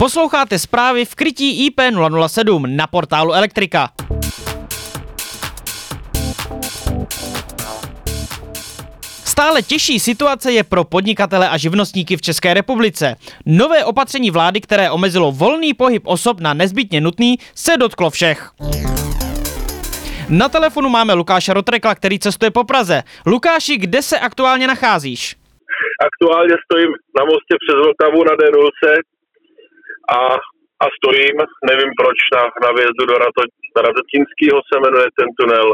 Posloucháte zprávy v krytí IP007 na portálu Elektrika. Stále těžší situace je pro podnikatele a živnostníky v České republice. Nové opatření vlády, které omezilo volný pohyb osob na nezbytně nutný, se dotklo všech. Na telefonu máme Lukáše Rotrekla, který cestuje po Praze. Lukáši, kde se aktuálně nacházíš? Aktuálně stojím na mostě přes Vltavu na D0 a, a stojím, nevím proč, na, na vjezdu do Rato, Radotínského se jmenuje ten tunel.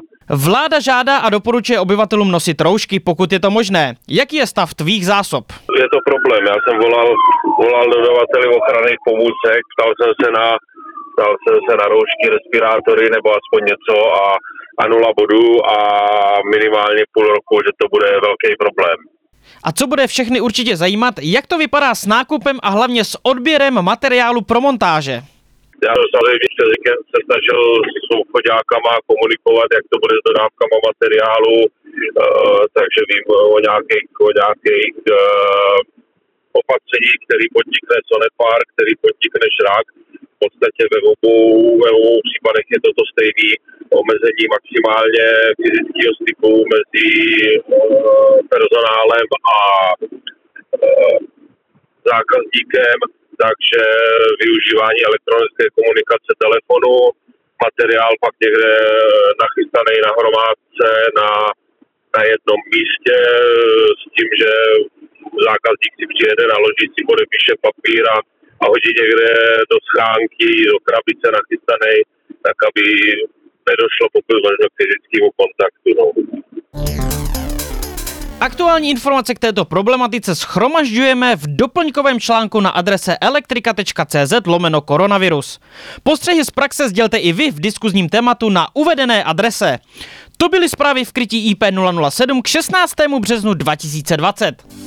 Vláda žádá a doporučuje obyvatelům nosit roušky, pokud je to možné. Jaký je stav tvých zásob? Je to problém, já jsem volal, volal dodavateli ochranných pomůcek, ptal jsem se na, ptal jsem se na roušky, respirátory nebo aspoň něco a, a nula bodů a minimálně půl roku, že to bude velký problém. A co bude všechny určitě zajímat, jak to vypadá s nákupem a hlavně s odběrem materiálu pro montáže. Já samozřejmě se, se snažil s obchodákama komunikovat, jak to bude s dodávkama materiálu, uh, takže vím o nějakých, o nějakých uh, opatření, který podnikne Sonepar, který podnikne Šrak. V podstatě ve obou, ve obou případech je toto stejný omezení maximálně fyzického styku mezi zákazníkem, takže využívání elektronické komunikace telefonu, materiál pak někde nachystaný na hromádce na, na jednom místě s tím, že zákazník si přijede, naloží si, podepíše papír a, a hodí někde do schánky, do krabice nachystaný, tak aby nedošlo pokud možno k fyzickému kontaktu. No. Aktuální informace k této problematice schromažďujeme v doplňkovém článku na adrese elektrika.cz lomeno koronavirus. Postřehy z praxe sdělte i vy v diskuzním tématu na uvedené adrese. To byly zprávy v krytí IP007 k 16. březnu 2020.